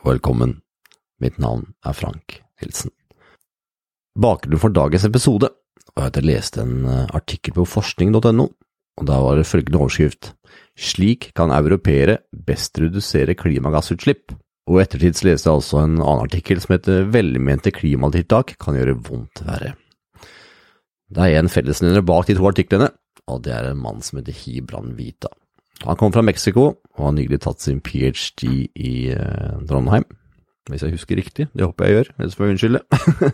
Og velkommen. Mitt navn er Frank Nilsen. Bakgrunnen for dagens episode var at jeg leste en eh, artikkel på forskning.no, og da var det følgende overskrift Slik kan europeere best redusere klimagassutslipp. Og i ettertid leste jeg også en annen artikkel som heter Velmente klimatiltak kan gjøre vondt verre. Det er en fellesnevner bak de to artiklene, og det er en mann som heter Hibran Vita. Han kom fra Mexico og har nylig tatt sin ph.d. i eh, Trondheim, hvis jeg husker riktig. Det håper jeg gjør, ellers får jeg unnskylde.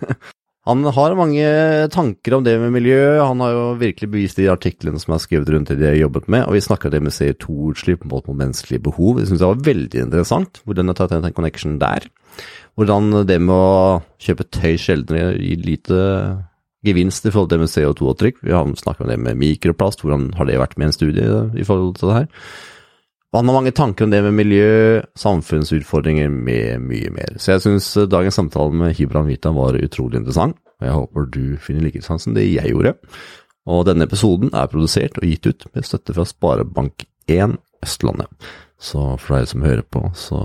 han har mange tanker om det med miljø, han har jo virkelig bevist det i artiklene som er skrevet rundt det de har jobbet med, og vi snakka det med CO2-utslipp mot menneskelige behov. Det syns jeg var veldig interessant, hvordan jeg har tatt en connection der. Hvordan det med å kjøpe tøy sjeldnere gir lite gevinst i forhold til med CO2-avtrykk. Vi har snakket om det med mikroplast, hvordan har det vært med en studie i forhold til det her? Han har mange tanker om det med miljø, samfunnsutfordringer med mye mer. Så jeg syns eh, dagens samtale med Hibran Vita var utrolig interessant, og jeg håper du finner like interessant som det jeg gjorde. Og denne episoden er produsert og gitt ut med støtte fra Sparebank1 Østlandet. Så for deg som hører på, så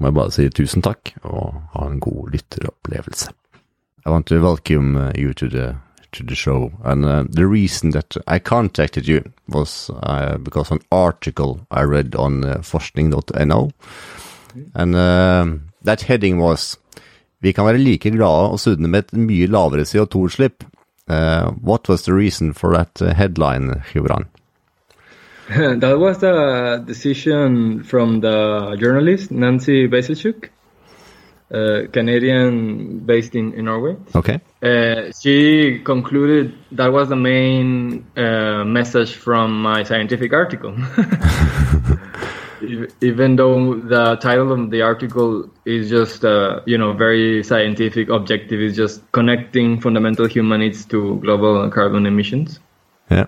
må jeg bare si tusen takk, og ha en god lytteropplevelse. I want to welcome uh, you to the to the show. And uh, the reason that I contacted you was uh, because an article I read on uh, forskning.no, and uh, that heading was Vi kan være like glade og med et mye lavere CO2-utslipp. Uh, what was the reason for that uh, headline, Gibran? that was a decision from the journalist Nancy Bazilchuk. Uh, Canadian based in, in Norway. Okay. Uh, she concluded that was the main uh, message from my scientific article. Even though the title of the article is just, uh, you know, very scientific, objective, is just connecting fundamental human needs to global carbon emissions. Yeah.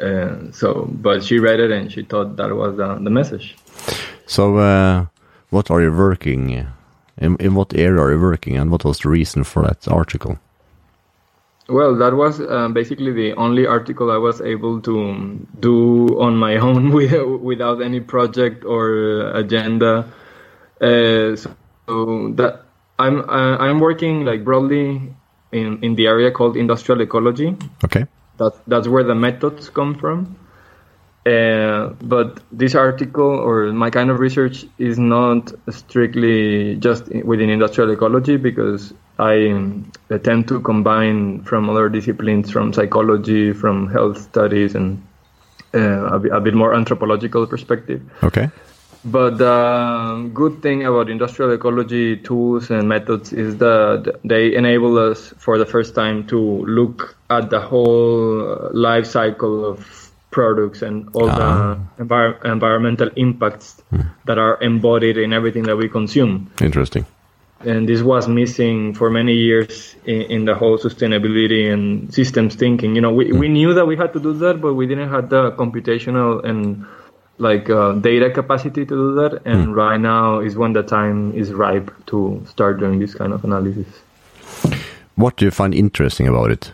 Uh, so, but she read it and she thought that was the, the message. So, uh, what are you working in, in what area are you working and what was the reason for that article? Well, that was uh, basically the only article I was able to do on my own with, without any project or agenda. Uh, so that I'm uh, I'm working like broadly in, in the area called industrial ecology. Okay. That that's where the methods come from. Uh, but this article or my kind of research is not strictly just within industrial ecology because I um, tend to combine from other disciplines, from psychology, from health studies, and uh, a, bit, a, bit more anthropological perspective. Okay. But the good thing about industrial ecology tools and methods is that they enable us for the first time to look at the whole life cycle of products and all the envir- environmental impacts hmm. that are embodied in everything that we consume. Interesting. And this was missing for many years in, in the whole sustainability and systems thinking. You know, we, we knew that we had to do that, but we didn't have the computational and like uh, data capacity to do that. And right now is when the time is ripe to start doing this kind of analysis. What do you find interesting about it?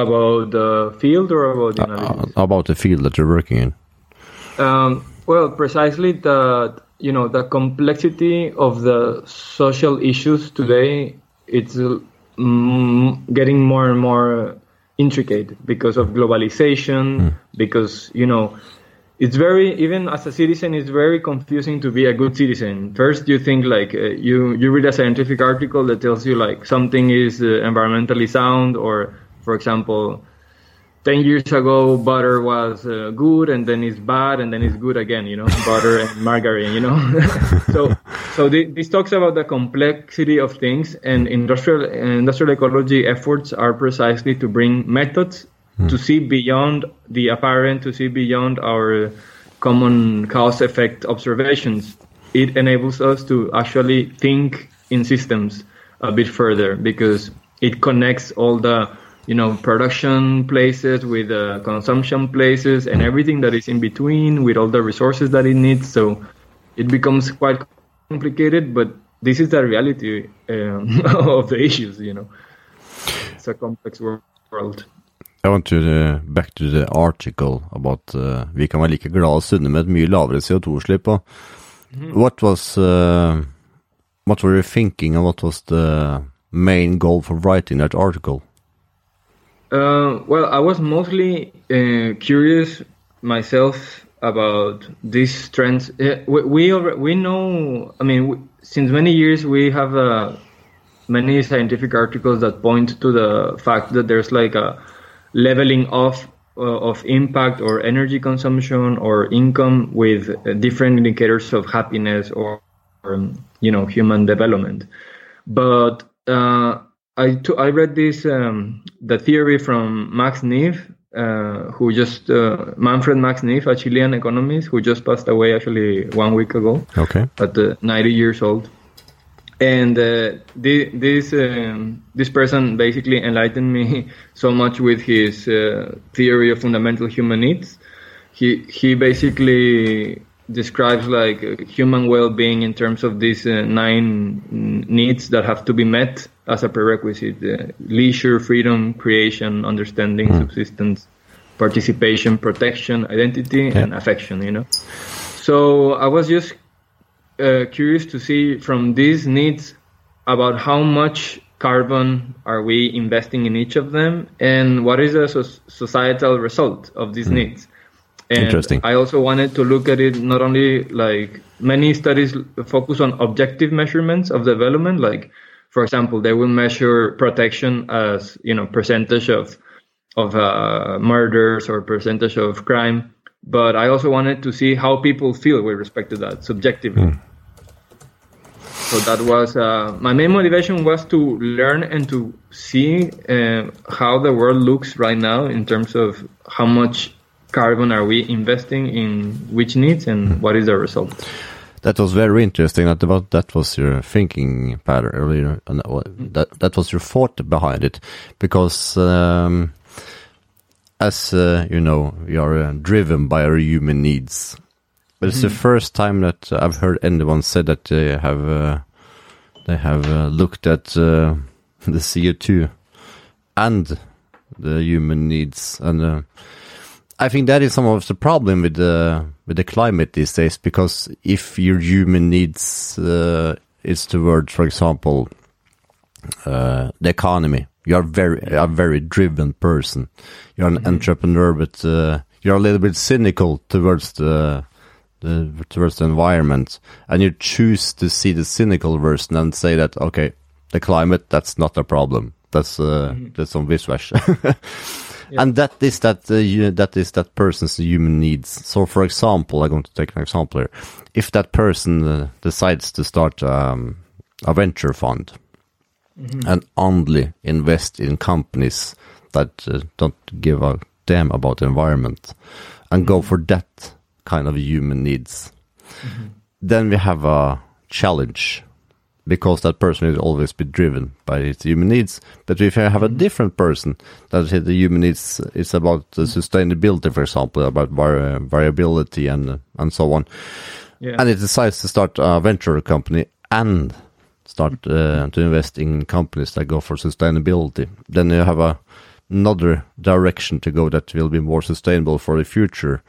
About the field or about the analysis? Uh, about the field that you're working in. Um, well, precisely the you know the complexity of the social issues today. It's getting more and more intricate because of globalization. Mm. Because you know it's very even as a citizen it's very confusing to be a good citizen first you think like uh, you you read a scientific article that tells you like something is uh, environmentally sound or for example, 10 years ago, butter was uh, good and then it's bad and then it's good again, you know, butter and margarine, you know. so, so this talks about the complexity of things and industrial, industrial ecology efforts are precisely to bring methods mm. to see beyond the apparent, to see beyond our common cause effect observations. It enables us to actually think in systems a bit further because it connects all the you know production places with uh, consumption places and everything that is in between with all the resources that it needs so it becomes quite complicated but this is the reality um, of the issues you know it's a complex world I want to uh, back to the article about uh, vi kan være like glade og sunne med et mye lavere CO2-utslipp. og what was uh, what were you thinking, and what was the main goal for writing that article? Uh, well, I was mostly uh, curious myself about these trends. Uh, we we, we know. I mean, we, since many years we have uh, many scientific articles that point to the fact that there's like a leveling off uh, of impact or energy consumption or income with uh, different indicators of happiness or, or um, you know human development. But I, t- I read this um, the theory from Max Neef, uh, who just uh, Manfred Max Neef, a Chilean economist who just passed away actually one week ago. Okay. At uh, 90 years old, and uh, the, this um, this person basically enlightened me so much with his uh, theory of fundamental human needs. He he basically describes like human well-being in terms of these uh, nine needs that have to be met as a prerequisite: uh, leisure, freedom, creation, understanding, Mm. subsistence, participation, protection, identity, Yeah. and affection. You know. So I was just uh, curious to see from these needs about how much carbon are we investing in each of them, and what is the so- societal result of these needs. And Interesting. I also wanted to look at it not only like many studies focus on objective measurements of development, like for example, they will measure protection as you know percentage of of uh, murders or percentage of crime. But I also wanted to see how people feel with respect to that subjectively. So that was uh, my main motivation was to learn and to see uh, how the world looks right now in terms of how much carbon are we investing in which needs and what is the result. That was very interesting. That about that was your thinking pattern earlier, and that that was your thought behind it, because um, as uh, you know, we are uh, driven by our human needs. But it's the first time that I've heard anyone say that they have uh, they have uh, looked at uh, the CO two and the human needs, and uh, I think that is some of the problem with the with the climate these days. Because if your human needs uh, is towards, for example, uh, the economy, you are very a very driven person. You're an entrepreneur, but uh, you're a little bit cynical towards the, the towards the environment, and you choose to see the cynical version and say that okay, the climate that's not a problem. That's uh, that's on this And that is that uh, you, that is that person's human needs. So, for example, I'm going to take an example here. If that person uh, decides to start um, a venture fund and only invest in companies that uh, don't give a damn about the environment and go for that kind of human needs, then we have a challenge because that person will always be driven by his human needs. But if I have a mm-hmm. different person that the human needs is about the mm-hmm. sustainability, for example, about vari- variability and and so on, Yeah. and it decides to start a venture company and start mm-hmm. uh, to invest in companies that go for sustainability, then you have a another direction to go that will be more sustainable for the future.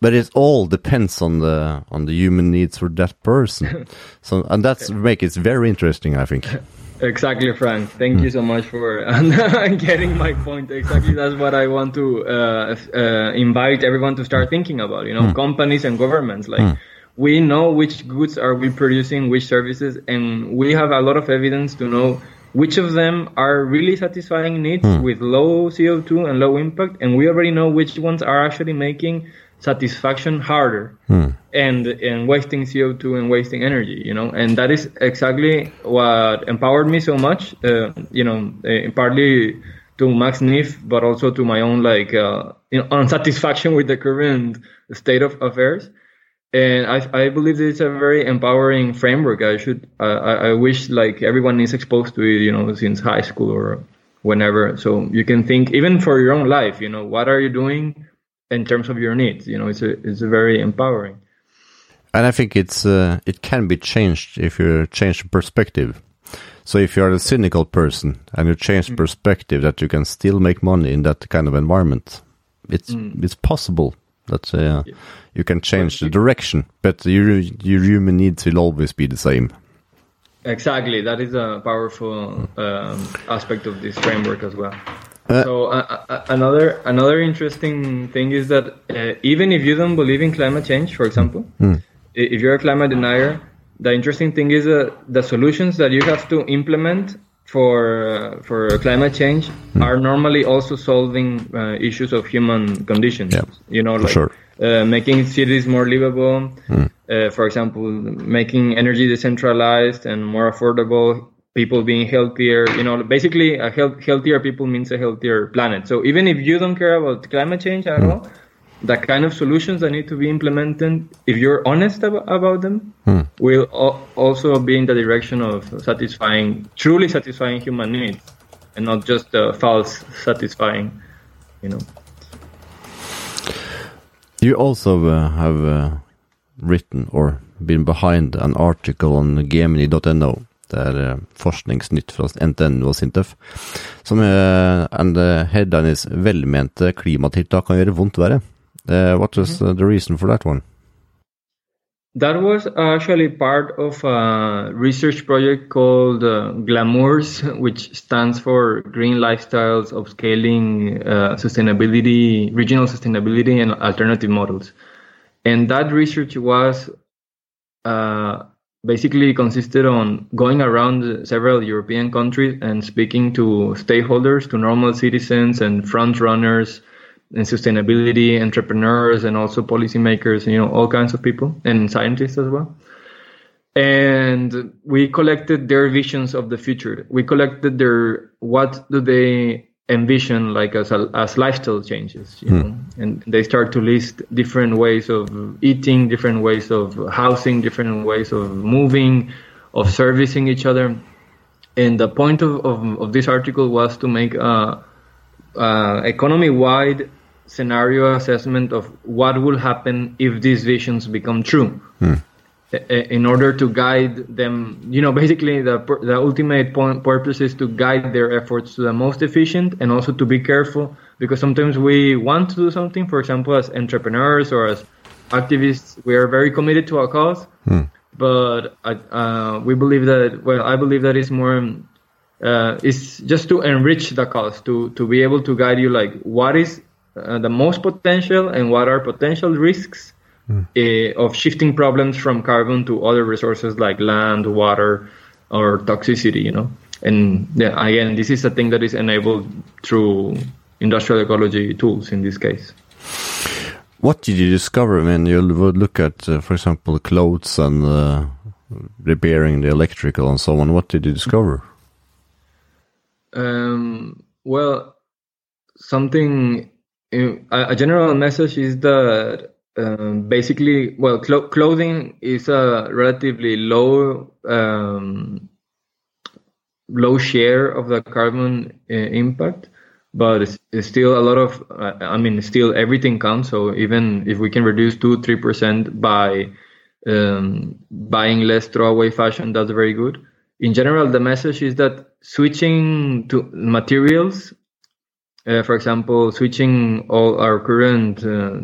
But it all depends on the on the human needs for that person. so and that's make it very interesting, I think. Exactly, Frank. Thank you so much for getting my point. Exactly, that's what I want to uh, uh, invite everyone to start thinking about. You know, companies and governments. Like, we know which goods are we producing, which services, and we have a lot of evidence to know which of them are really satisfying needs with low CO2 and low impact, and we already know which ones are actually making satisfaction harder and and wasting CO2 and wasting energy, you know, and that is exactly what empowered me so much, uh, you know, uh, partly to Max Neef, but also to my own like uh, you know, unsatisfaction with the current state of affairs. And I, I believe it's a very empowering framework. I should, I, I wish like everyone is exposed to it, you know, since high school or whenever. So you can think even for your own life, you know, what are you doing in terms of your needs? You know, it's a, it's a very empowering. And I think it's uh, it can be changed if you change the perspective. So if you're a cynical person and you change perspective that you can still make money in that kind of environment, it's it's possible That uh, you can change the direction, but your your human needs will always be the same. Exactly, that is a powerful um, aspect of this framework as well. Uh, so uh, uh, another another interesting thing is that uh, even if you don't believe in climate change, for example, mm. if you're a climate denier, the interesting thing is that the solutions that you have to implement for uh, for climate change mm. are normally also solving uh, issues of human conditions. Yeah, you know, like sure. making cities more livable. Mm. for example, making energy decentralized and more affordable people being healthier. You know, basically, a health, healthier people means a healthier planet. So even if you don't care about climate change at mm. all, the kind of solutions that need to be implemented, if you're honest ab- about them, mm. will al- also be in the direction of satisfying, truly satisfying human needs, and not just uh, false satisfying. You know. You also uh, have uh, written or been behind an article on Gemini.no Det er uh, forskningsnytt fra NTNU og Sintef, som headlines and the headline is 'Velmente klimatiltak kan gjøre vondt verre'. Uh, what was -hmm. the reason for that one? That was actually part of a research project called uh, Glamours, which stands for Green Lifestyles of Scaling uh, Sustainability, Regional Sustainability and Alternative Models. And that research was uh, basically consisted on going around several European countries and speaking to stakeholders, to normal citizens and front runners and sustainability entrepreneurs and also policymakers, you know, all kinds of people and scientists as well. And we collected their visions of the future. We collected their what do they envision like as as lifestyle changes you mm. know? And they start to list different ways of eating different ways of housing different ways of moving of servicing each other. And the point of, of, of this article was to make a, a economy wide scenario assessment of what will happen if these visions become true. Mm in order to guide them you know basically the the ultimate point purpose is to guide their efforts to the most efficient and also to be careful because sometimes we want to do something for example as entrepreneurs or as activists we are very committed to our cause hmm. but uh, we believe that well i believe that is more uh, is just to enrich the cause to to be able to guide you like what is uh, the most potential and what are potential risks mm. uh, of shifting problems from carbon to other resources like land, water, or toxicity. You know, and yeah, again, this is a thing that is enabled through industrial ecology tools in this case. What did you discover when you would look at, uh, for example, clothes and uh, repairing the electrical and so on? What did you discover? Um, well, something. A general message is that um, basically, well, cl- clothing is a relatively low um, low share of the carbon uh, impact, but it's, it's, still a lot of. Uh, I mean, still everything counts. So even if we can reduce two three percent by um, buying less throwaway fashion, that's very good. In general, the message is that switching to materials uh, for example, switching all our current uh,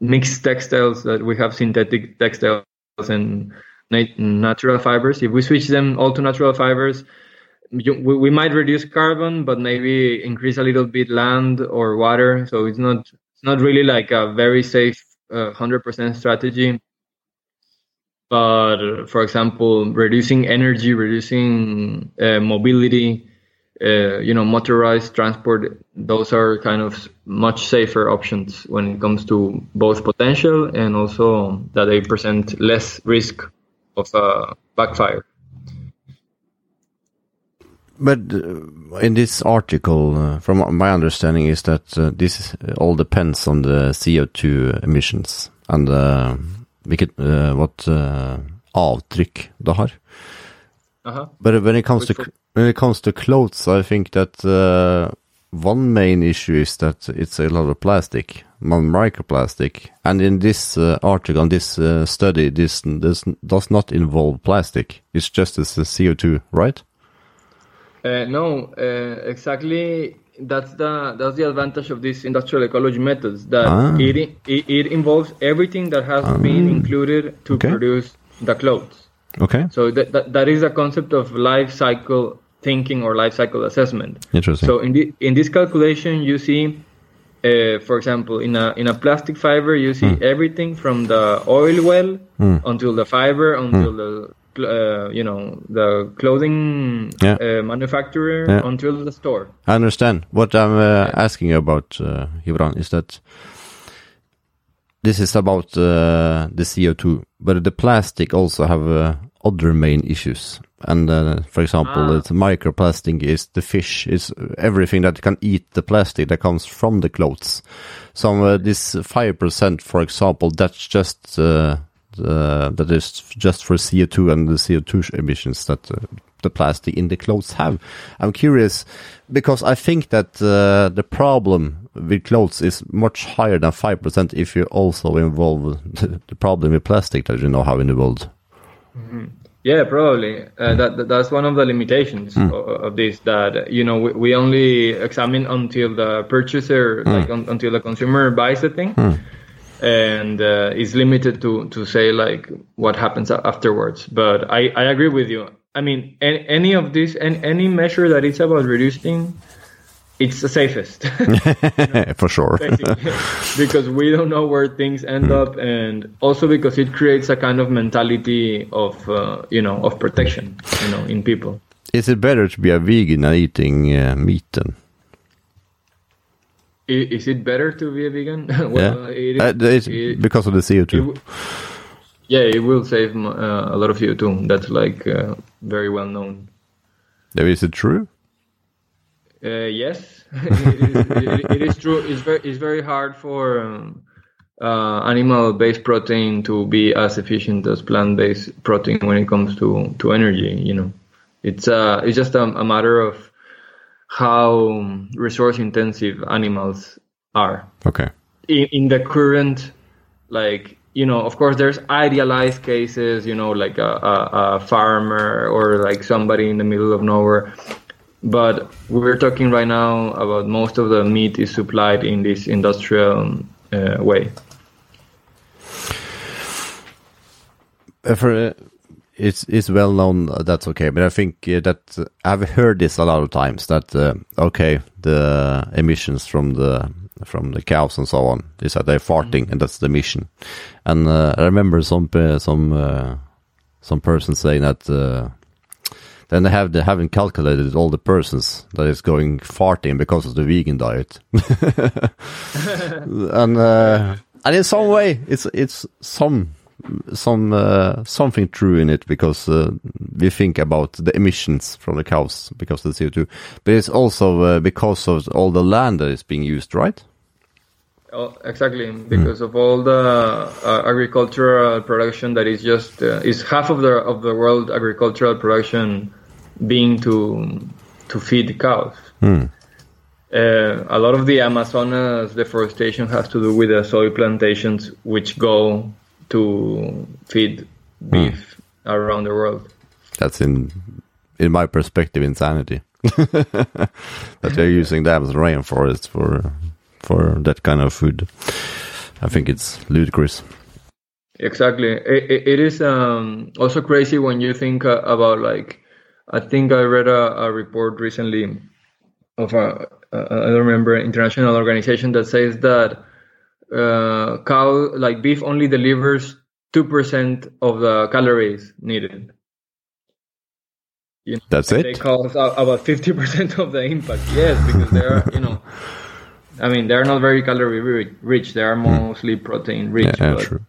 mixed textiles that we have synthetic textiles and natural fibers. If we switch them all to natural fibers, we, might reduce carbon, but maybe increase a little bit land or water. So it's not it's not really like a very safe uh, hundred uh, percent strategy. But for example, reducing energy, reducing uh, mobility, uh, you know, motorized transport, those are kind of much safer options when it comes to both potential and also that they present less risk of a backfire. But uh, in this article, uh, from my understanding, is that uh, this all depends on the CO2 emissions and uh, what avtryck det har. -huh. But when it comes Which to when it comes to clothes, I think that uh, one main issue is that it's a lot of plastic, microplastic, and in this uh, article, this uh, study, this, this does not involve plastic. It's just as CO2, right? Uh, no, uh, exactly. That's the that's the advantage of these industrial ecology methods. That Ah. it, it it involves everything that has been included to Okay. produce the clothes. Okay, So that, that that is a concept of life cycle thinking or life cycle assessment. interesting. So in the, in this calculation, you see, uh, for example, in a in a plastic fiber, you see Hmm. everything from the oil well until the fiber until the uh, you know the clothing Yeah. uh, manufacturer Yeah. until the store. I understand. What I'm uh, asking about, uh, Gibran, is that this is about uh, the CO2, but the plastic also have uh, other main issues. And uh, for example, Ah. it's microplastic is the fish, is everything that can eat the plastic that comes from the clothes. So uh, this five percent, for example, that's just uh, the, that is just for CO2 and the CO2 emissions that uh, the plastic in the clothes have. I'm curious because I think that uh, the problem with clothes is much higher than five percent if you also involve the, problem with plastic that you know how in the world. Yeah, probably. Uh, that, that that's one of the limitations Hmm. of, of this. That you know we, we only examine until the purchaser, Hmm. like un, until the consumer buys the thing, and uh, is limited to to say like what happens afterwards. But I I agree with you. I mean, any, any of this, any, any measure that is about reducing, it's the safest. for sure. because we don't know where things end up, and also because it creates a kind of mentality of uh, you know of protection, you know, in people. Is it better to be a vegan than eating uh, meat then? I- Is it better to be a vegan? well, yeah, it is, Uh, it's it- because of the CO2. it yeah, it will save uh, a lot of CO2. That's like uh, very well known. Is it true? Uh, yes, it, is, it, it is true. It's very it's very hard for um, uh, animal-based protein to be as efficient as plant-based protein when it comes to, to energy. You know, it's uh it's just a, a matter of how resource-intensive animals are Okay. in, in the current like you know of course there's idealized cases you know like a, a, a farmer or like somebody in the middle of nowhere but we're talking right now about most of the meat is supplied in this industrial uh, way Uh, for uh, it's it's well known that's okay, but I think uh, that uh, I've heard this a lot of times that uh, okay the emissions from the from the cows and so on is that they're farting and that's the emission, and I remember some some some person saying that. Then they have they haven't calculated all the persons that is going farting because of the vegan diet, and uh, and in some way it's it's some some uh, something true in it because uh, we think about the emissions from the cows because of the CO2, but it's also uh, because of all the land that is being used, right? Oh, exactly, because of all the uh, agricultural production that is just uh, is half of the of the world agricultural production being to to feed cows. Uh, a lot of the Amazonas deforestation has to do with the soy plantations, which go to feed beef around the world. That's in in my perspective insanity that they're using the Amazon rainforest for for that kind of food. I think it's ludicrous. Exactly. It, it, it is um, also crazy when you think uh, about like, I think I read a, a report recently of a, uh, don't remember international organization that says that uh, cow like beef only delivers two percent of the calories needed. You know, That's and They it. cause a- about fifty percent of the impact. Yes, because they are you know. I mean, they're not very calorie rich. They are mostly protein rich. Hmm. Yeah, but true.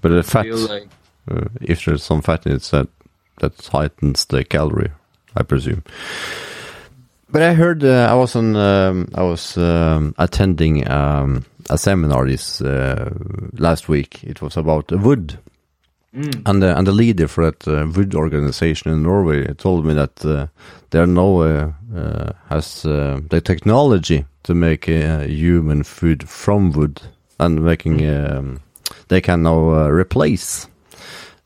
But the fat, like, uh, if there's some fat in it, that that heightens the calorie, I presume. But I heard uh, I was on um, I was um, attending um, a seminar this uh, last week. It was about wood, and the and the leader for that uh, wood organization in Norway told me that uh, there no uh, uh, has uh, the technology to make uh, human food from wood and making um, they can now uh, replace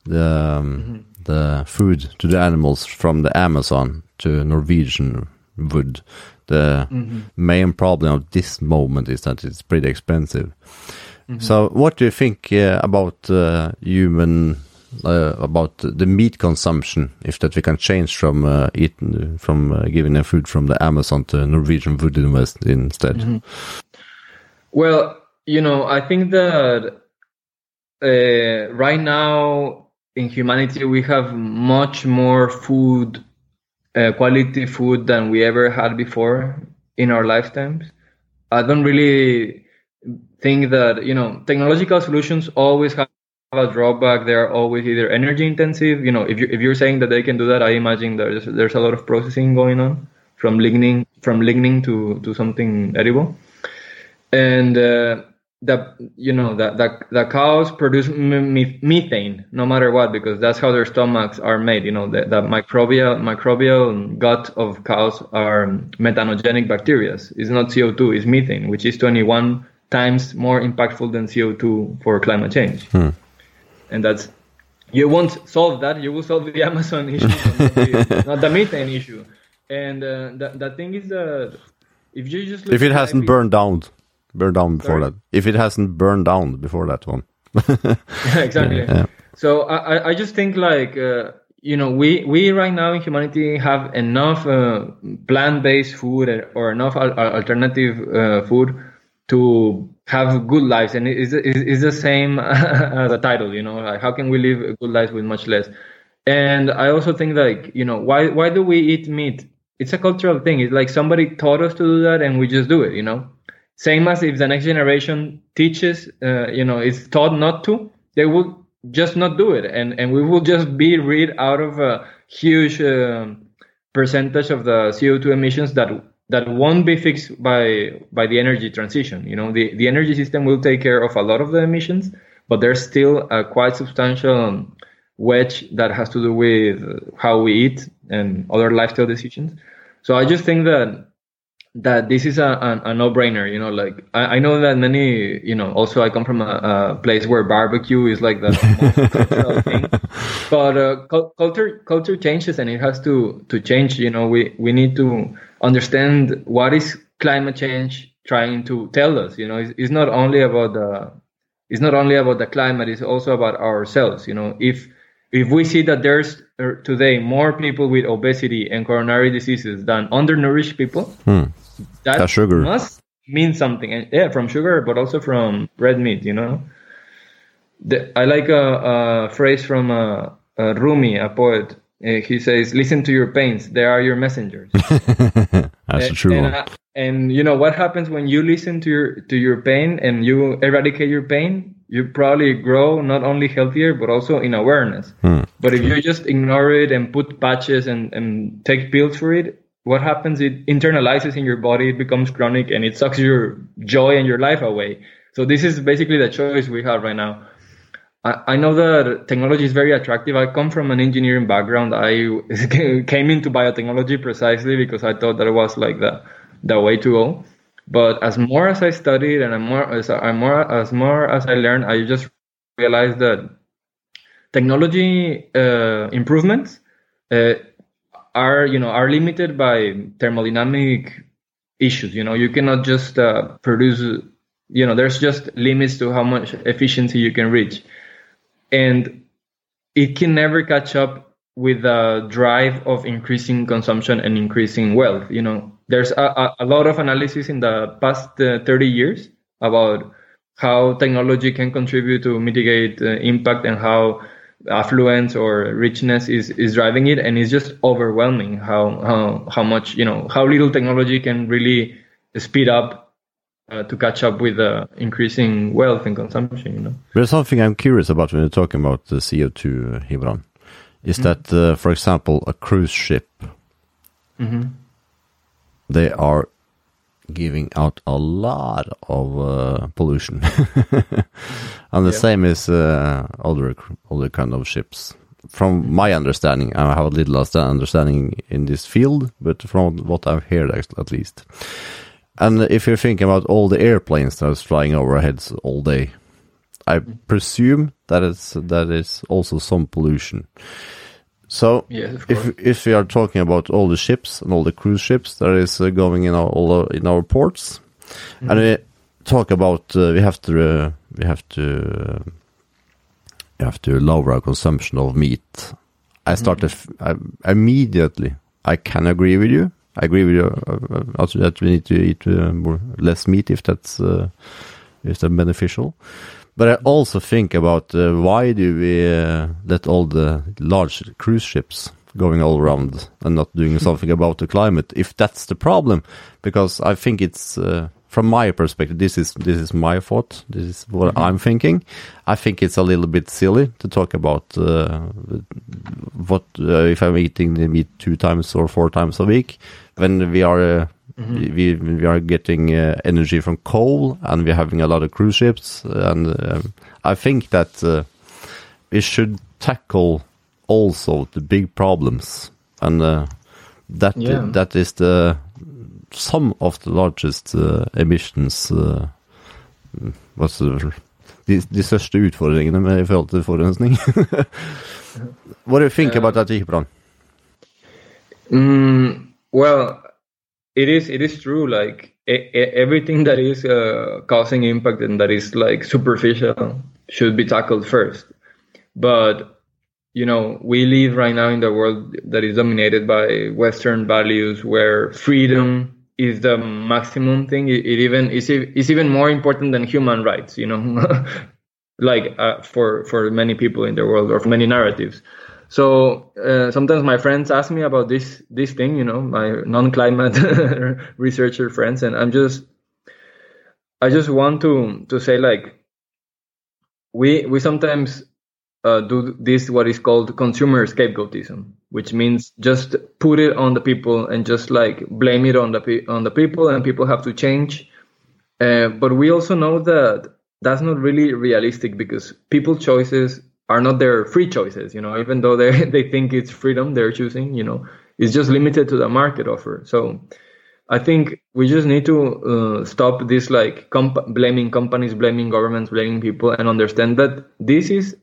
the um, the food to the animals from the Amazon to Norwegian wood. The main problem of this moment is that it's pretty expensive. So, what do you think uh, about uh, human, uh, about the meat consumption? If that we can change from uh, eating, from uh, giving them food from the Amazon to Norwegian wood in West instead? Well, you know, I think that uh, right now in humanity we have much more food, uh, quality food than we ever had before in our lifetimes. I don't really think that you know technological solutions always have a drawback. They are always either energy intensive. You know, if you if you're saying that they can do that, I imagine there's there's a lot of processing going on from lignin from lignin to to something edible and uh, the you know the, the the cows produce m- methane no matter what because that's how their stomachs are made you know the, the microbial microbial gut of cows are methanogenic bacteria. It's not co2 it's methane which is 21 times more impactful than co2 for climate change. And that's you won't solve that you will solve the amazon issue not the, methane issue. And uh, the, the thing is that if you just If it hasn't every- burned down, burned down before Sorry? that. If it hasn't burned down before that one. exactly. Yeah. So I, I- just think like uh, you know we we right now in humanity have enough uh, plant-based food or enough al- al- alternative uh, food to have good lives, and it's, it's the same as the title. You know, like how can we live a good lives with much less? And I also think like you know why why do we eat meat? It's a cultural thing. It's like somebody taught us to do that, and we just do it. You know, same as if the next generation teaches, uh, you know, is taught not to, they will just not do it, and and we will just be rid out of a huge um, percentage of the CO2 emissions that that won't be fixed by by the energy transition. You know, the the energy system will take care of a lot of the emissions, but there's still a quite substantial um, wedge that has to do with how we eat and other lifestyle decisions. So I just think that that this is a, a, a no-brainer you know like I, I know that many you know also i come from a, a place where barbecue is like the most cultural thing. But uh, cul- culture culture changes and it has to to change you know we we need to understand what is climate change trying to tell us you know. It's, it's not only about the it's not only about the climate it's also about ourselves you know. If if we see that there's uh, today more people with obesity and coronary diseases than undernourished people that That's sugar. must mean something. And yeah from sugar but also from red meat you know? The, i like a, a phrase from uh, uh, rumi a poet. Uh, he says listen to your pains. They are your messengers. That's and, true. and, one. uh, and you know what happens when you listen to your to your pain and you eradicate your pain you probably grow not only healthier but also in awareness. But if you just ignore it and put patches and, and take pills for it what happens it internalizes in your body it becomes chronic and it sucks your joy and your life away so this is basically the choice we have right now I, know that technology is very attractive. I come from an engineering background. I came into biotechnology precisely because I thought that it was like the the way to go. But as more as I studied and more as I more as more as I learned, I just realized that technology uh, improvements uh, are you know are limited by thermodynamic issues. You know, you cannot just uh, produce. You know, there's just limits to how much efficiency you can reach and it can never catch up with the drive of increasing consumption and increasing wealth. You know, there's a, a, lot of analysis in the past uh, 30 years about how technology can contribute to mitigate uh, impact and how affluence or richness is, is driving it. And it's just overwhelming how, how, how much, you know, how little technology can really speed up uh, to catch up with uh, increasing wealth and consumption, you know. There's something I'm curious about when you're talking about the CO2, uh, Gibran. Is that, uh, for example, a cruise ship, they are giving out a lot of uh, pollution. and the Yeah. same is uh, other, other kind of ships. From my understanding, I have a little understanding in this field, but from what I've heard at at least. And if you're thinking about all the airplanes that's flying over our heads all day, I presume that is that is also some pollution. So of if if we are talking about all the ships and all the cruise ships that is uh, going in our all our- in our ports, Mm-hmm. and we talk about uh, we have to uh, we have to uh, we have to lower our consumption of meat. I started Mm-hmm. I, immediately. I can agree with you. I agree with you uh, also that we need to eat uh, more less meat if that's uh, if that's beneficial. But I also think about uh, why do we uh, let all the large cruise ships going all around and not doing something about the climate? If that's the problem, because I think it's uh, from my perspective, this is this is my thought. This is what I'm thinking. I think it's a little bit silly to talk about uh, what uh, if I'm eating the meat two times or four times a week when we are. Uh, we we are getting uh, energy from coal and we're having a lot of cruise ships and um, I think that uh, we should tackle also the big problems and uh, that Yeah. that is the some of the largest uh, emissions uh, what's the, de, de største utfordringene med i forhold til forurensning. What do you think about that, Ikebran? Mm, well, it is it is true. Like everything that is uh, causing impact and that is like superficial should be tackled first. But you know, we live right now in the world that is dominated by Western values, where freedom is the maximum thing. It, it even is is even more important than human rights. You know, like uh, for for many people in the world or for many narratives. So uh, sometimes my friends ask me about this this thing, you know, my non-climate researcher friends, and I'm just I just want to to say like we we sometimes uh, do this what is called consumer scapegoatism, which means just put it on the people and just like blame it on the pe- on the people, and people have to change. Uh, but we also know that that's not really realistic because people choices are not their free choices. You know, even though they they think it's freedom they're choosing, you know, it's just limited to the market offer. So. I think we just need to uh, stop this like comp- blaming companies, blaming governments, blaming people, and understand that this is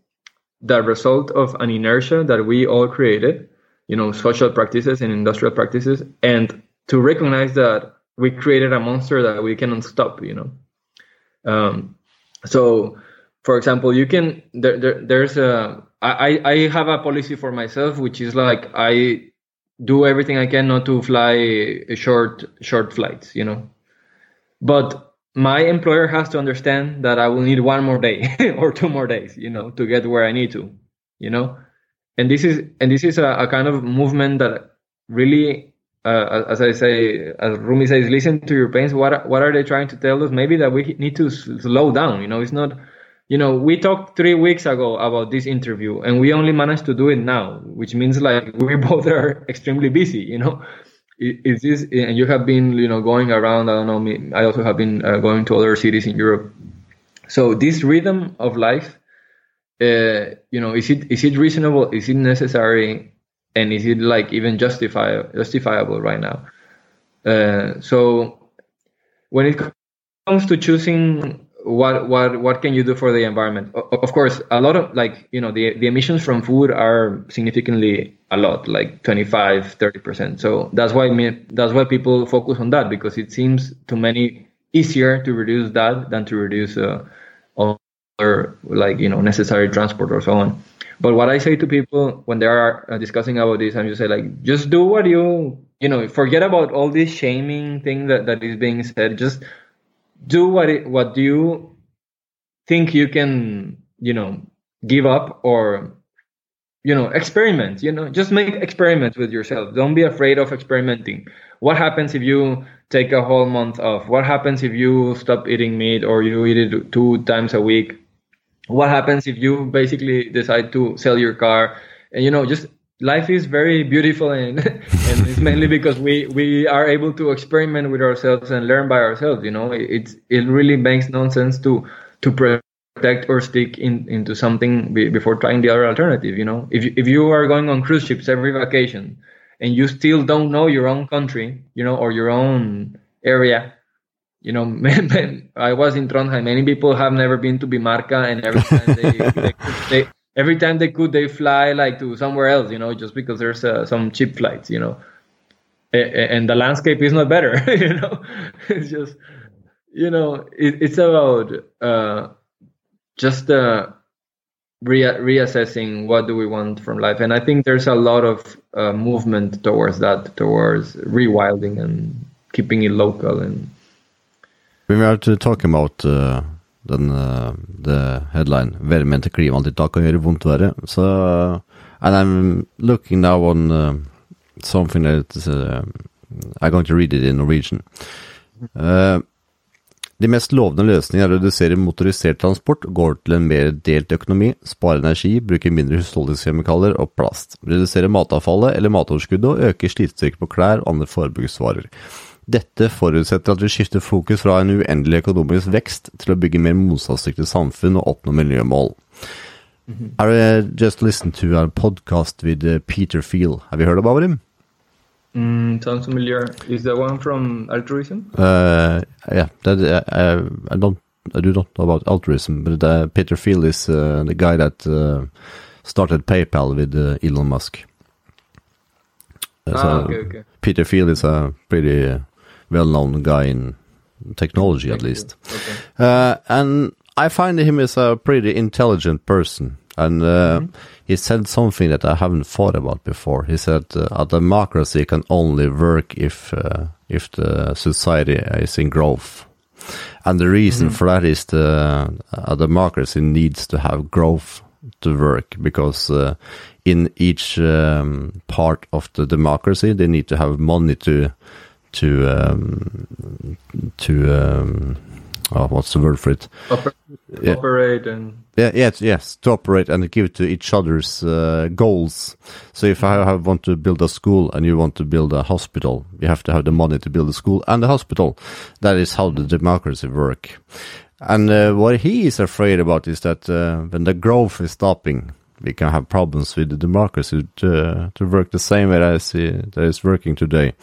the result of an inertia that we all created, you know, social practices and industrial practices, and to recognize that we created a monster that we cannot stop, you know. Um, so, for example, you can there, there there's a I I have a policy for myself which is like I do everything I can not to fly short short flights, you know. But my employer has to understand that I will need one more day or two more days, you know, to get where I need to, you know. And this is and this is a, a kind of movement that really, uh, as I say, as Rumi says, listen to your pains. What what are they trying to tell us? Maybe that we need to slow down. You know, it's not. You know, we talked three weeks ago about this interview, and we only managed to do it now, which means like we both are extremely busy. You know, is this and you have been you know going around i don't know me i also have been uh, going to other cities in europe. So this rhythm of life uh, you know is it is it reasonable? Is it necessary? And is it like even justify, justifiable right now? Uh, so when it comes to choosing what what what can you do for the environment? Of course a lot of like you know the the emissions from food are significantly a lot like 25 30% so that's why me, that's why people focus on that because it seems to many easier to reduce that than to reduce uh, other like you know necessary transport or so on. But what i say to people when they are uh, discussing about this i'm just say like just do what you you know forget about all this shaming thing that, that is being said. Just do what it, what you think you can you know give up or you know experiment you know just make experiments with yourself. Don't be afraid of experimenting. What happens if you take a whole month off? What happens if you stop eating meat or you eat it two times a week? What happens if you basically decide to sell your car? And you know just life is very beautiful and and it's mainly because we we are able to experiment with ourselves and learn by ourselves you know it, it's it really makes no sense to to protect or stick in, into something be, before trying the other alternative you know if if you are going on cruise ships every vacation and you still don't know your own country you know or your own area you know, I was in Trondheim. Many people have never been to Bymarka, and every time they, they, they every time they could, they fly like to somewhere else, you know, just because there's uh, some cheap flights, you know, and the landscape is not better, you know. It's just, you know, it, it's about uh, just uh, re- reassessing what do we want from life, and I think there's a lot of uh, movement towards that, towards rewilding and keeping it local and. We were talking about uh, den uh, the headline 'Værmenn til klimatiltak kan gjøre vondt verre'. Så uh, and I'm looking now on uh, something that uh, I'm going to read it in Norwegian. Uh, de mest lovende løsningene er å redusere motorisert transport, gå til en mer delt økonomi, spare energi, bruke mindre husholdningskjemikalier og plast, redusere matavfallet eller matoverskuddet og øke slitstyrke på klær og andre forbruksvarer. Dette forutsetter at vi skifter fokus fra en uendelig økonomisk vekst til å bygge mer motstandsdyktig samfunn og oppnå miljømål. Mm -hmm. I just listened to a podcast with uh, Peter Feel. Have you heard about him? Mm, sounds familiar. Is that one from altruism? Uh, yeah, that uh, I don't, I do not know about altruism, but uh, Peter Feel is uh, the guy that uh, started PayPal with Elon Musk. ah, so okay, okay. Peter Feel is a pretty well-known guy in technology, at least. Okay. Uh, and I find him as a pretty intelligent person. And uh, mm-hmm. he said something that I haven't thought about before. He said uh, a democracy can only work if uh, if the society is in growth. And the reason mm-hmm. for that is the a democracy needs to have growth to work because uh, in each um, part of the democracy they need to have money to to um, to um, oh, what's the word for it? Oper yeah. Operate and yeah, yes, yes, to operate and give to each other's uh, goals. So if I have, want to build a school and you want to build a hospital, you have to have the money to build a school and a hospital. That is how the democracy work. And uh, what he is afraid about is that uh, when the growth is stopping, we can have problems with the democracy to, to work the same way as it is working today.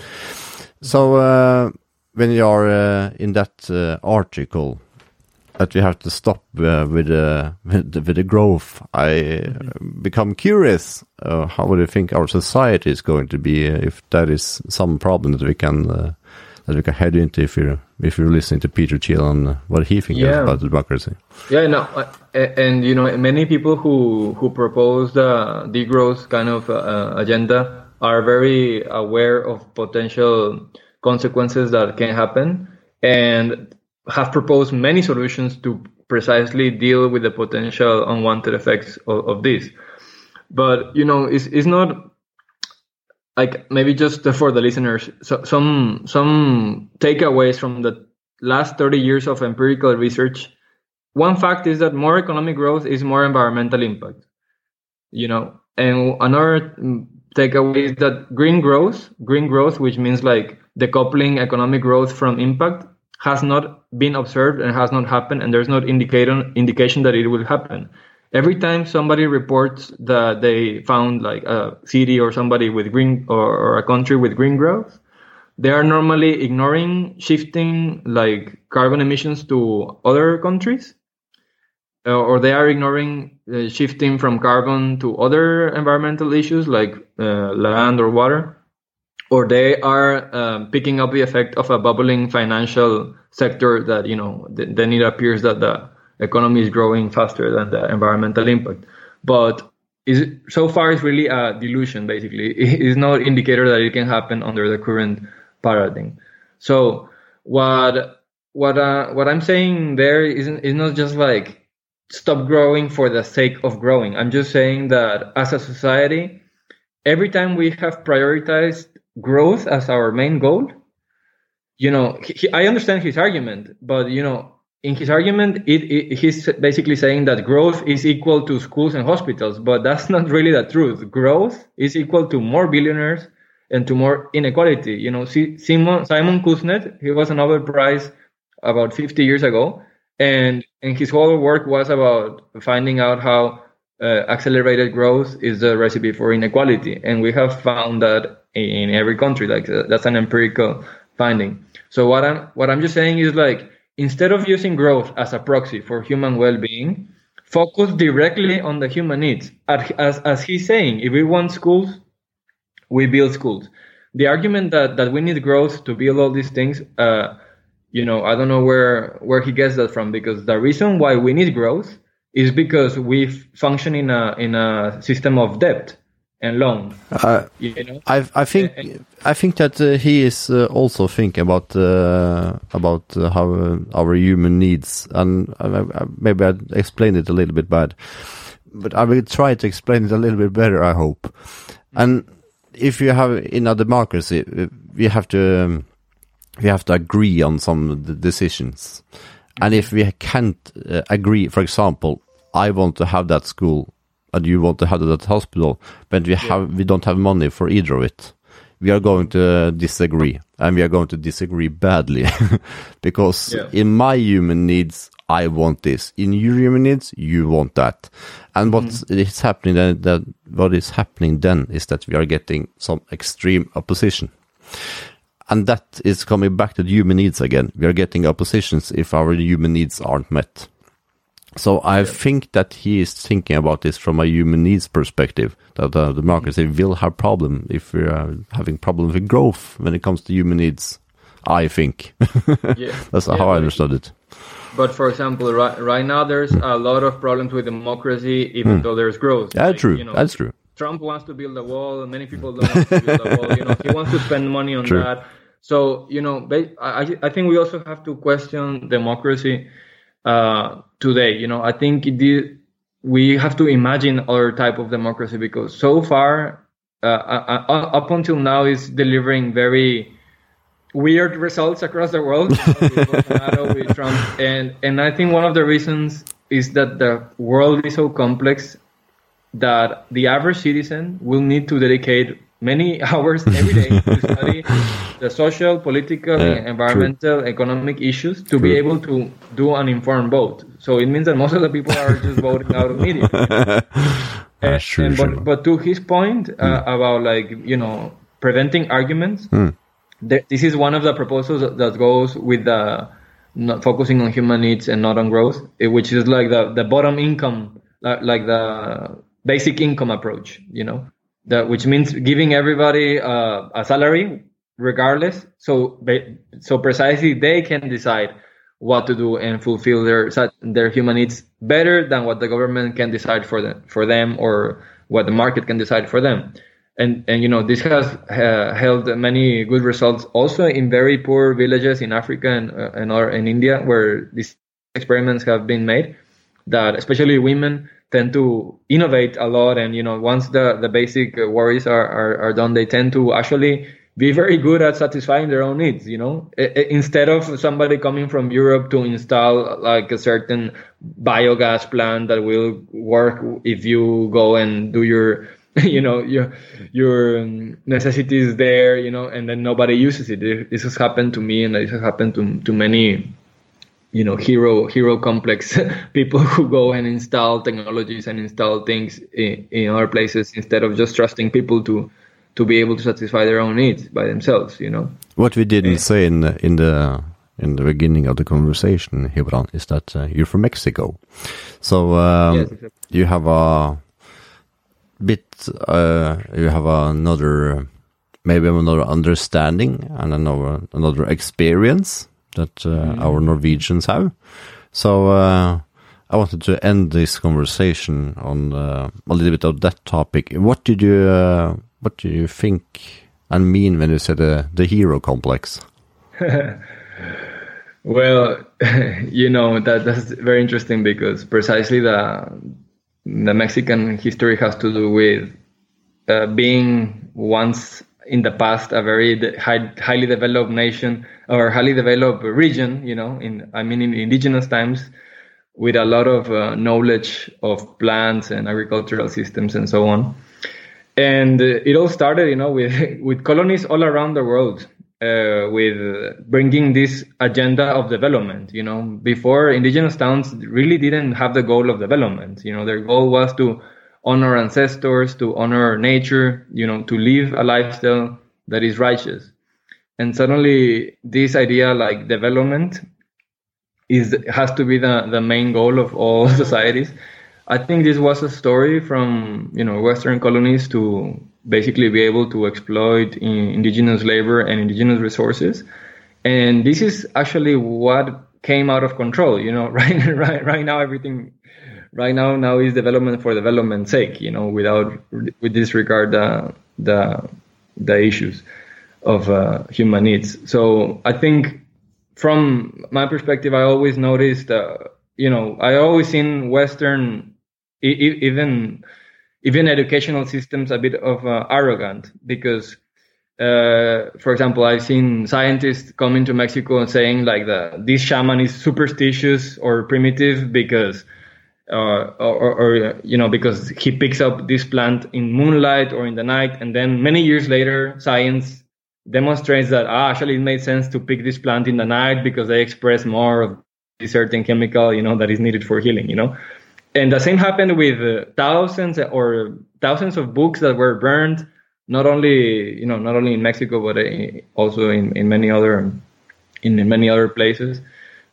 So uh, when you are uh, in that uh, article that we have to stop uh, with, uh, with, the, with the growth, I become curious. Uh, how do you think our society is going to be if that is some problem that we can that we can head into if you're if you're listening to Peter Thiel and what he thinks yeah. about democracy? Yeah, no, and you know many people who who propose the degrowth kind of agenda are very aware of potential consequences that can happen and have proposed many solutions to precisely deal with the potential unwanted effects of, of this. But you know, it's, it's not like maybe just for the listeners, so, some some takeaways from the last 30 years of empirical research. One fact is that more economic growth is more environmental impact. You know, and another takeaway is that green growth, green growth, which means like decoupling economic growth from impact, has not been observed and has not happened, and there's no indicator indication that it will happen. Every time somebody reports that they found like a city or somebody with green or, or a country with green growth, they are normally ignoring shifting like carbon emissions to other countries or they are ignoring uh, shifting from carbon to other environmental issues like uh, land or water, or they are um, picking up the effect of a bubbling financial sector that you know then it appears that the economy is growing faster than the environmental impact. But is so far it's really a delusion. Basically, it is not indicator that it can happen under the current paradigm. So what what uh, what I'm saying there isn't is not just like stop growing for the sake of growing. I'm just saying that as a society, every time we have prioritized growth as our main goal, you know, he, I understand his argument, but you know, in his argument, it, it, he's basically saying that growth is equal to schools and hospitals, but that's not really the truth. Growth is equal to more billionaires and to more inequality. You know, Simon Simon Kuznets, he was a Nobel Prize about 50 years ago, and and his whole work was about finding out how uh, accelerated growth is the recipe for inequality, and we have found that in every country. Like uh, that's an empirical finding. So what I'm what I'm just saying is like instead of using growth as a proxy for human well-being, focus directly on the human needs. As, as he's saying, if we want schools, we build schools. The argument that, that we need growth to build all these things, uh, you know, I don't know where, where he gets that from because the reason why we need growth is because we function in a, in a system of debt and loan. Uh, you know? I I think I think that uh, he is uh, also thinking about uh, about uh, how uh, our human needs, and maybe I explained it a little bit bad, but I will try to explain it a little bit better. I hope. And if you have in a democracy, we have to um, we have to agree on some decisions, and if we can't agree, for example, I want to have that school and you want to have it at hospital, but we have we don't have money for either of it. We are going to disagree, and we are going to disagree badly, because yeah. in my human needs, I want this. In your human needs, you want that. And what mm. is happening then, that what is happening then is that we are getting some extreme opposition. And that is coming back to the human needs again. We are getting oppositions if our human needs aren't met. So I think that he is thinking about this from a human needs perspective. That uh, the market will have problem if we are having problems with growth when it comes to human needs. I think yeah. that's yeah, how I understood it. But for example, right, right now there's a lot of problems with democracy, even hmm. though there's growth. Yeah, like, true. You know, that's true. Trump wants to build a wall. Many people don't want to build a wall. You know, he wants to spend money on true. that. So you know, I I think we also have to question democracy uh, today. You know, I think it, we have to imagine other type of democracy because so far, uh, uh, uh up until now, is delivering very weird results across the world with Trump, and and I think one of the reasons is that the world is so complex that the average citizen will need to dedicate many hours every day to study the social, political, yeah, environmental, true. economic issues to true. be able to do an informed vote. So it means that most of the people are just voting out of media. and, true, and, but, but to his point uh, mm. about like you know preventing arguments, mm. th- this is one of the proposals that goes with the not focusing on human needs and not on growth, eh, which is like the the bottom income, like the basic income approach. You know that which means giving everybody uh, a salary regardless. So so precisely they can decide what to do and fulfill their their human needs better than what the government can decide for them for them or what the market can decide for them. And and you know this has uh, held many good results also in very poor villages in Africa and uh, and in India where these experiments have been made that especially women tend to innovate a lot and you know once the the basic worries are, are, are done they tend to actually be very good at satisfying their own needs you know? Instead of somebody coming from europe to install like a certain biogas plant that will work if you go and do your you know your your um, necessities there you know and then nobody uses it. This has happened to me and this has happened to to many you know hero hero complex people who go and install technologies and install things in, in other places instead of just trusting people to to be able to satisfy their own needs by themselves you know what we didn't yeah. say in the, in the in the beginning of the conversation Gibran is that uh, you're from Mexico so um, yes, exactly. you have a bit uh, you have another maybe another understanding and another another experience that uh, mm. our Norwegians have. So uh, I wanted to end this conversation on uh, a little bit of that topic. What did you what do you think and mean when you say the the hero complex? well, you know that that's very interesting because precisely the the Mexican history has to do with uh, being once in the past a very high, highly developed nation or highly developed region, you know, in I mean in indigenous times, with a lot of uh, knowledge of plants and agricultural systems and so on. And uh, it all started, you know, with with colonies all around the world, uh, with bringing this agenda of development. You know, before indigenous towns really didn't have the goal of development. You know, their goal was to honor ancestors, to honor nature, you know, to live a lifestyle that is righteous. And suddenly this idea like development is has to be the, the main goal of all societies. I think this was a story from you know Western colonies to basically be able to exploit indigenous labor and indigenous resources, and this is actually what came out of control. You know, right, right, right now everything, right now now is development for development's sake. You know, without with disregard the the the issues of uh, human needs. So I think from my perspective, I always noticed, uh, you know, I always seen Western, even even educational systems a bit of uh, arrogant because, uh, for example, I've seen scientists coming to Mexico and saying like the this shaman is superstitious or primitive because. Uh, or, or, you know because he picks up this plant in moonlight or in the night and then many years later science demonstrates that ah, actually it made sense to pick this plant in the night because they express more of a certain chemical, you know, that is needed for healing, you know. And the same happened with uh, thousands or thousands of books that were burned, not only you know not only in Mexico but uh, also in, in many other in many other places.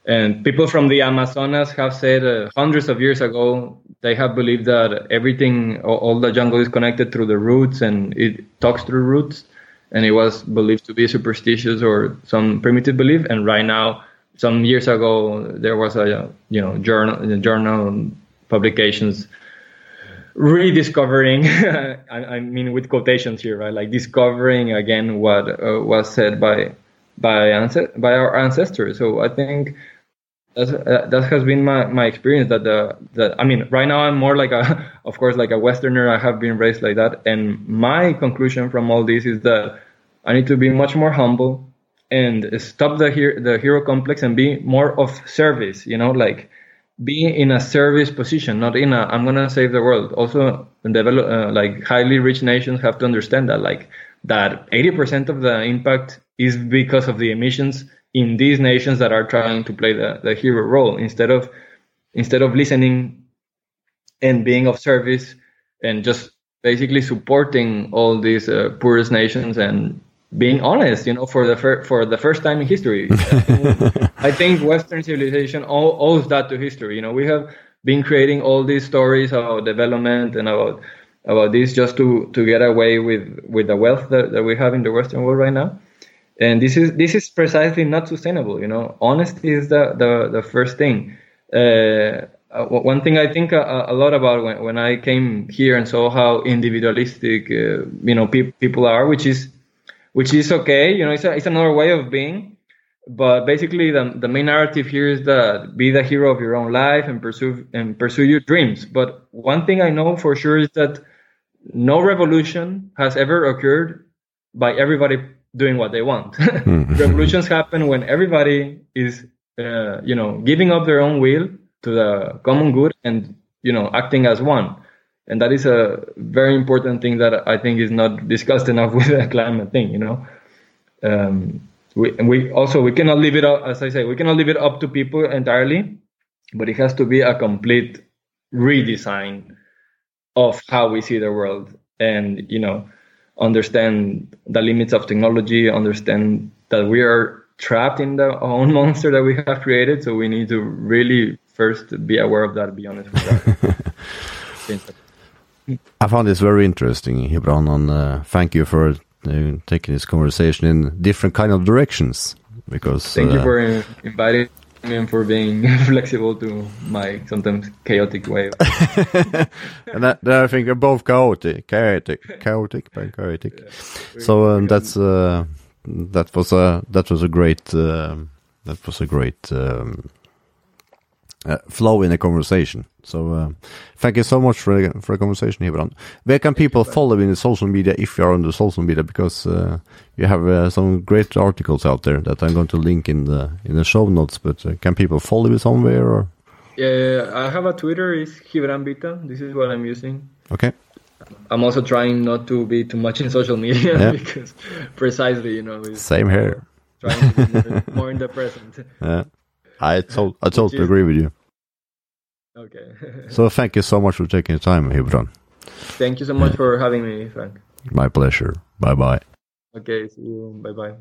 And people from the Amazonas have said uh, hundreds of years ago they have believed that everything, all, the jungle is connected through the roots and it talks through roots. And it was believed to be superstitious or some primitive belief. And right now, some years ago, there was a you know journal journal publications rediscovering I, I, mean with quotations here right? Like discovering again what uh, was said by by by our ancestors. So i think that's, uh, that has been my, my experience that the that i mean right now i'm more like a of course like a westerner i have been raised like that and my conclusion from all this is that I need to be much more humble and stop the hero, the hero complex and be more of service. You know, like be in a service position, not in a I'm gonna save the world. Also, develop uh, like highly rich nations have to understand that like that 80% of the impact is because of the emissions in these nations that are trying to play the, the hero role instead of instead of listening and being of service and just basically supporting all these uh, poorest nations and being honest, you know, for the fir- for the first time in history. I think Western civilization owes that to history. You know, we have been creating all these stories about development and about about this just to to get away with with the wealth that, that we have in the Western world right now. And this is this is precisely not sustainable. You know, honesty is the the, the first thing. Uh, uh one thing I think a, a, lot about when, when I came here and saw how individualistic, uh, you know, pe- people are, which is which is okay. You know, it's, a, it's another way of being. But basically, the, the main narrative here is that be the hero of your own life and pursue and pursue your dreams. But one thing I know for sure is that no revolution has ever occurred by everybody doing what they want. Mm-hmm. Revolutions happen when everybody is, uh, you know, giving up their own will to the common good and you know acting as one and that is a very important thing that I think is not discussed enough with the climate thing. You know, um, we we also we cannot leave it up, as I say, we cannot leave it up to people entirely, but it has to be a complete redesign of how we see the world, and you know, understand the limits of technology, understand that we are trapped in the own monster that we have created. So we need to really first be aware of that. Be honest with that. I found this very interesting, Gibran, and uh, thank you for uh, taking this conversation in different kind of directions. Because thank uh, you for inviting me and for being flexible to my sometimes chaotic way. and that, that, I think are both chaotic, chaotic, chaotic, but chaotic. Yeah, so um, that's uh, that was a that was a great um, that was a great. Um, uh, flow in a conversation. So uh, thank you so much for for the conversation, Gibran. Where can people follow in the social media if you are on the social media? Because uh, you have uh, some great articles out there that I'm going to link in the in the show notes. But uh, can people follow you somewhere? Or? Yeah, I have a Twitter. It's Gibran Vita. This is what I'm using. Okay. I'm also trying not to be too much in social media yeah. because precisely, you know, same here. Trying to be more in the present. Yeah. I told I totally is, agree with you. Okay. so thank you so much for taking the time, Gibran. Thank you so much for having me, Frank. My pleasure. Bye bye. Okay, see you. Bye bye.